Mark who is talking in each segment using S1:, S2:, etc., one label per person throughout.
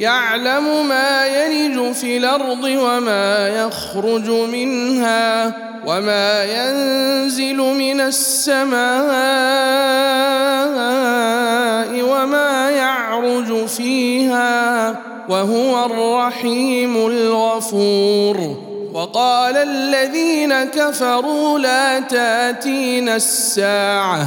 S1: يعلم ما يلج في الأرض وما يخرج منها وما ينزل من السماء وما يعرج فيها وهو الرحيم الغفور. وقال الذين كفروا لا تاتين الساعة.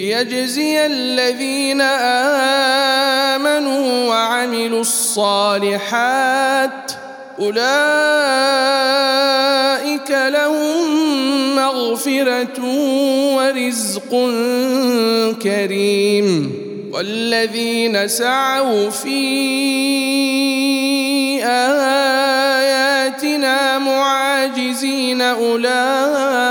S1: ليجزي الذين آمنوا وعملوا الصالحات أولئك لهم مغفرة ورزق كريم والذين سعوا في آياتنا معاجزين أولئك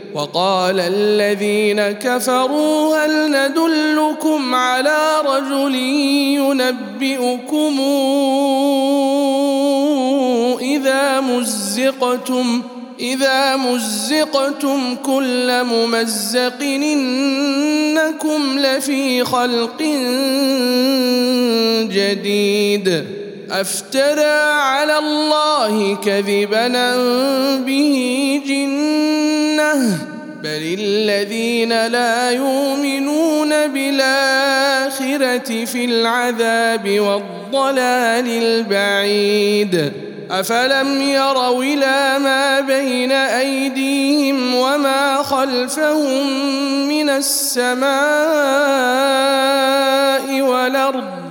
S1: وقال الذين كفروا هل ندلكم على رجل ينبئكم إذا مزقتم إذا مزقتم كل ممزق إنكم لفي خلق جديد. افترى على الله كذبا به جنة. بل الذين لا يؤمنون بالآخرة في العذاب والضلال البعيد. أفلم يروا إلى ما بين أيديهم وما خلفهم من السماء والأرض؟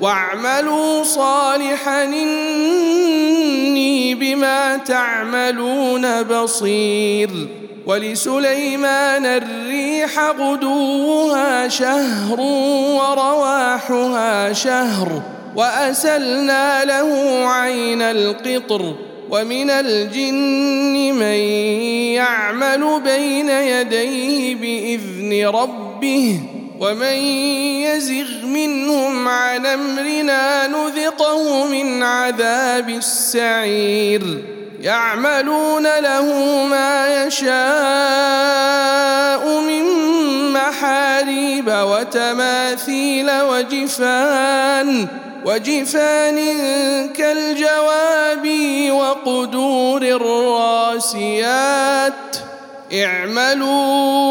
S1: واعملوا صالحا إني بما تعملون بصير. ولسليمان الريح غدوها شهر ورواحها شهر وأسلنا له عين القطر. ومن الجن من يعمل بين يديه بإذن ربه ومن يزغ منهم عن أمرنا نذقه من عذاب السعير. يعملون له ما يشاء من محاريب وتماثيل وجفان وجفان كالجواب وقدور الراسيات. اعملوا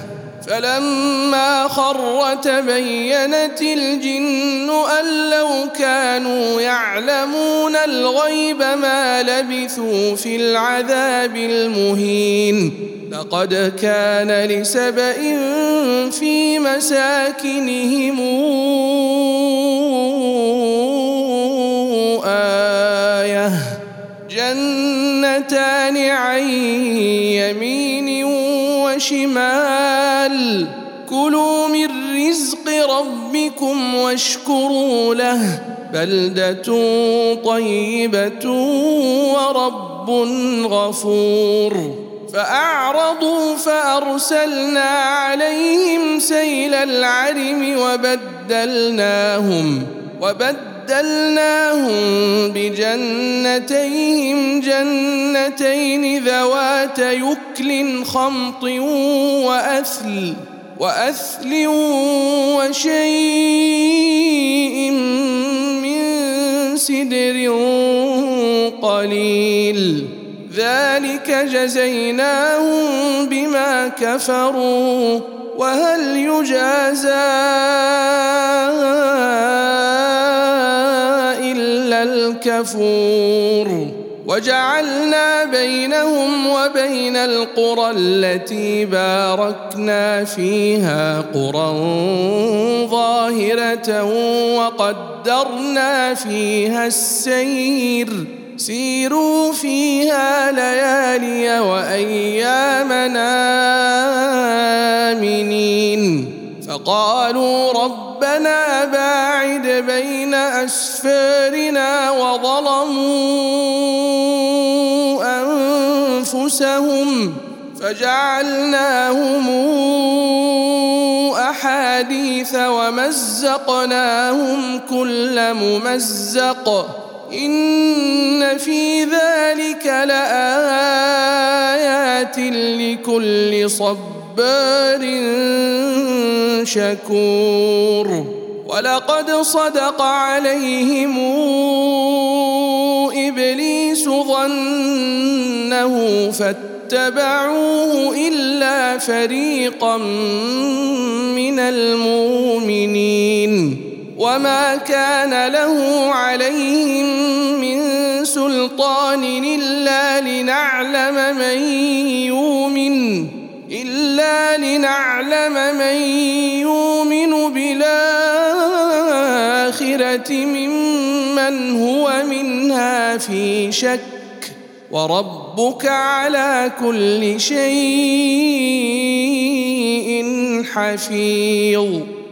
S1: فلما خر تبينت الجن أن لو كانوا يعلمون الغيب ما لبثوا في العذاب المهين. لقد كان لسبأ في مساكنهم آية جنتان عن يمين وشمال. كلوا من رزق ربكم واشكروا له. بلدة طيبة ورب غفور. فأعرضوا فأرسلنا عليهم سيل العرم وبدلناهم. وبدلناهم بجنتيهم جنتين ذوات يكل خمط وأثل وأثل وشيء من سدر قليل. ذلك جزيناهم بما كفروا. وهل يجازى إلا الكفور؟ وجعلنا بينهم وبين القرى التي باركنا فيها قرى ظاهرة وقدرنا فيها السير. سيروا فيها ليالي وأيامنا آمنين. فقالوا ربنا باعد بين أسفارنا وظلموا أنفسهم فجعلناهم أحاديث ومزقناهم كل ممزق. إن في ذلك لآيات لكل صبار شكور. ولقد صدق عليهم إبليس ظنه فاتبعوه إلا فريقا من المؤمنين. وما كان له عليهم من سلطان الا لنعلم من يؤمن الا لنعلم من يؤمن بالاخره ممن هو منها في شك وربك على كل شيء حفيظ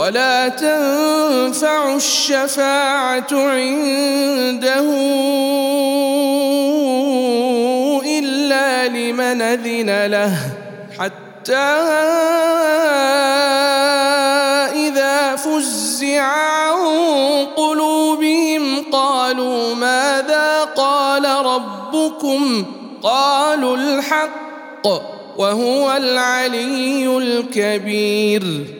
S1: ولا تنفع الشفاعة عنده إلا لمن أذن له. حتى إذا فزع عن قلوبهم قالوا ماذا قال ربكم؟ قالوا الحق وهو العلي الكبير.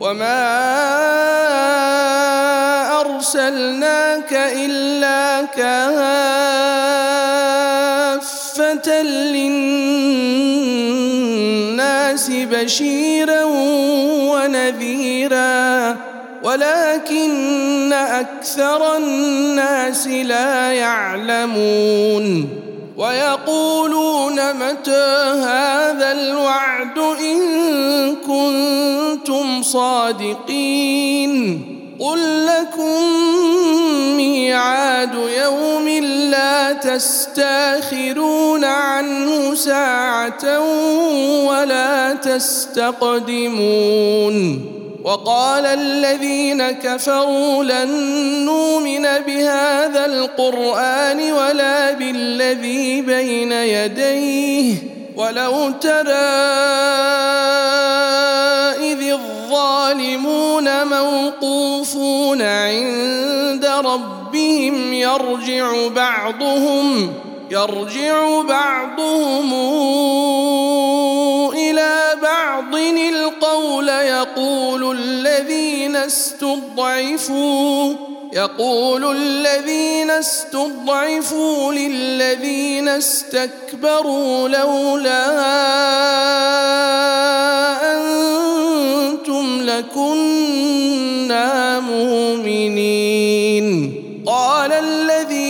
S1: وما ارسلناك الا كافه للناس بشيرا ونذيرا ولكن أكثر الناس لا يعلمون ويقولون متى هذا الوعد إن كنتم صادقين قل لكم ميعاد يوم لا تستأخرون عنه ساعة ولا تستقدمون وقال الذين كفروا لن نؤمن بهذا القرآن ولا بالذي بين يديه ولو ترى إذ الظالمون موقوفون عند ربهم يرجع بعضهم يرجع بعضهم بعض القول يقول الذين استضعفوا يقول الذين استضعفوا للذين استكبروا لولا أنتم لكنا مؤمنين. قال الذين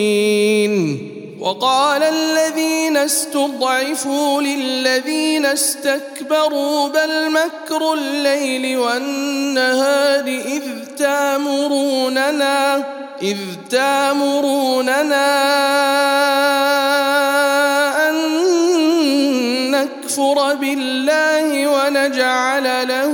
S1: وقال الذين استضعفوا للذين استكبروا بل مكر الليل والنهار إذ تامروننا إذ تامروننا أن نكفر بالله ونجعل له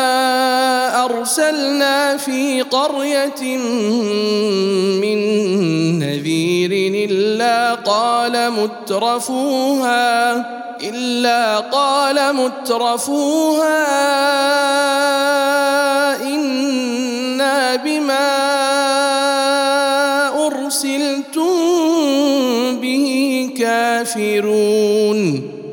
S1: أرسلنا في قرية من نذير إلا قال مترفوها إلا قال مترفوها إنا بما أرسلتم به كافرون.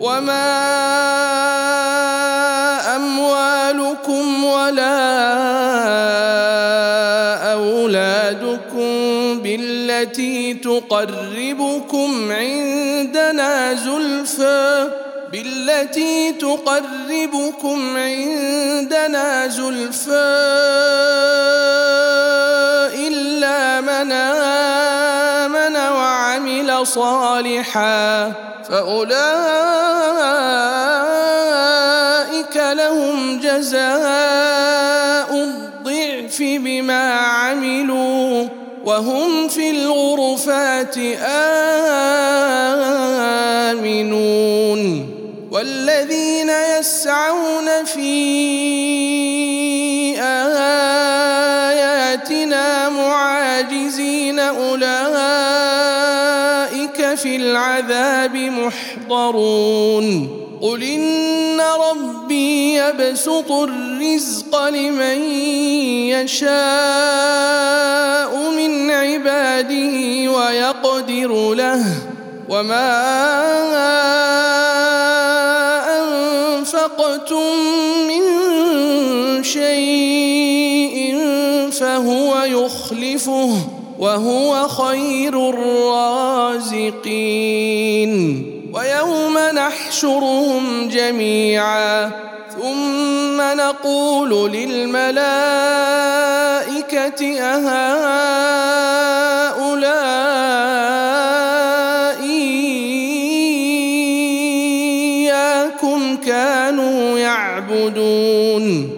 S1: وما اموالكم ولا اولادكم بالتي تقربكم عندنا زلفى بالتي تقربكم عندنا زلفى صالحا فأولئك لهم جزاء الضعف بما عملوا وهم في الغرفات آمنون والذين يسعون في في العذاب محضرون. قل إن ربي يبسط الرزق لمن يشاء من عباده ويقدر له. وما أنفقتم من شيء فهو يخلفه. وهو خير الرازقين. ويوم نحشرهم جميعا ثم نقول للملائكة أهؤلاء إياكم كانوا يعبدون.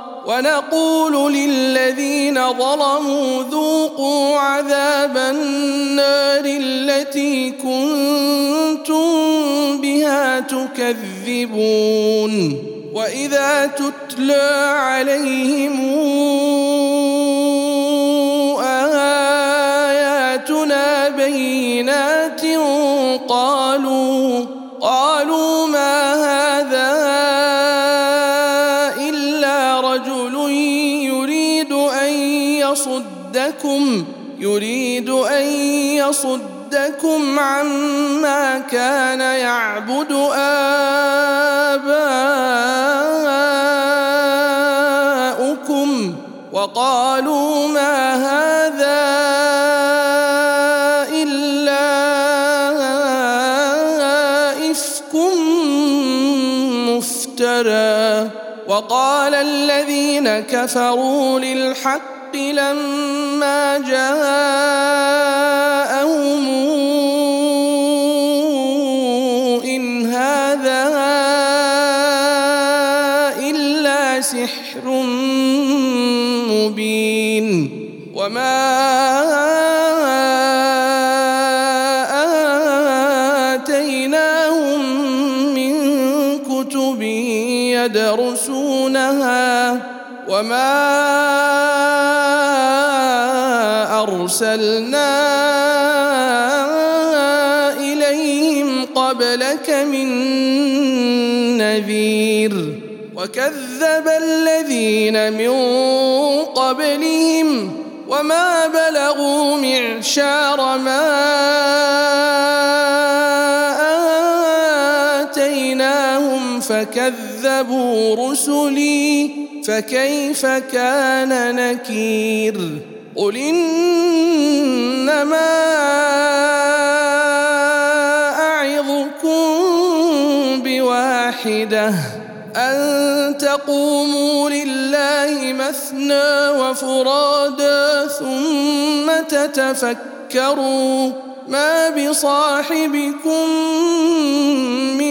S1: ونقول للذين ظلموا ذوقوا عذاب النار التي كنتم بها تكذبون. وإذا تتلى عليهم آياتنا بينات قالوا يصدكم يريد أن يصدكم عما كان يعبد آباؤكم. وقالوا ما هذا إلا إفك مفترى. وقال الذين كفروا للحق لما جاءهم إن هذا إلا سحر مبين وما آتيناهم من كتب يدرسونها وما أرسلنا إليهم قبلك من نذير وكذب الذين من قبلهم وما بلغوا معشار ما آتيناهم فكذبوا رسلي فكيف كان نكير؟ قل إنما أعظكم بواحدة أن تقوموا لله مثنى وفرادا ثم تتفكروا ما بصاحبكم من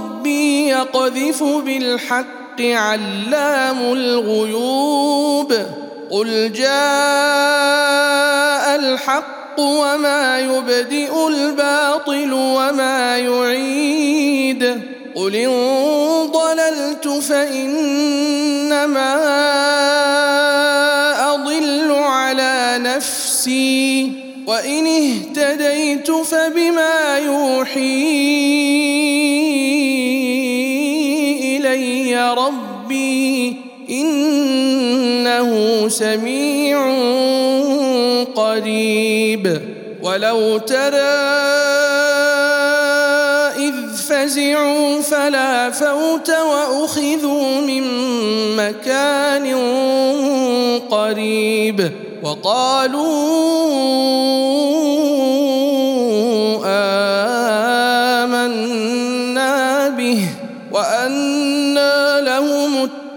S1: ربي يقذف بالحق علام الغيوب. قل جاء الحق وما يبدئ الباطل وما يعيد. قل إن ضللت فإنما أضل على نفسي. وإن اهتديت فبما يوحي. ربي إنه سميع قريب. ولو ترى إذ فزعوا فلا فوت وأخذوا من مكان قريب. وقالوا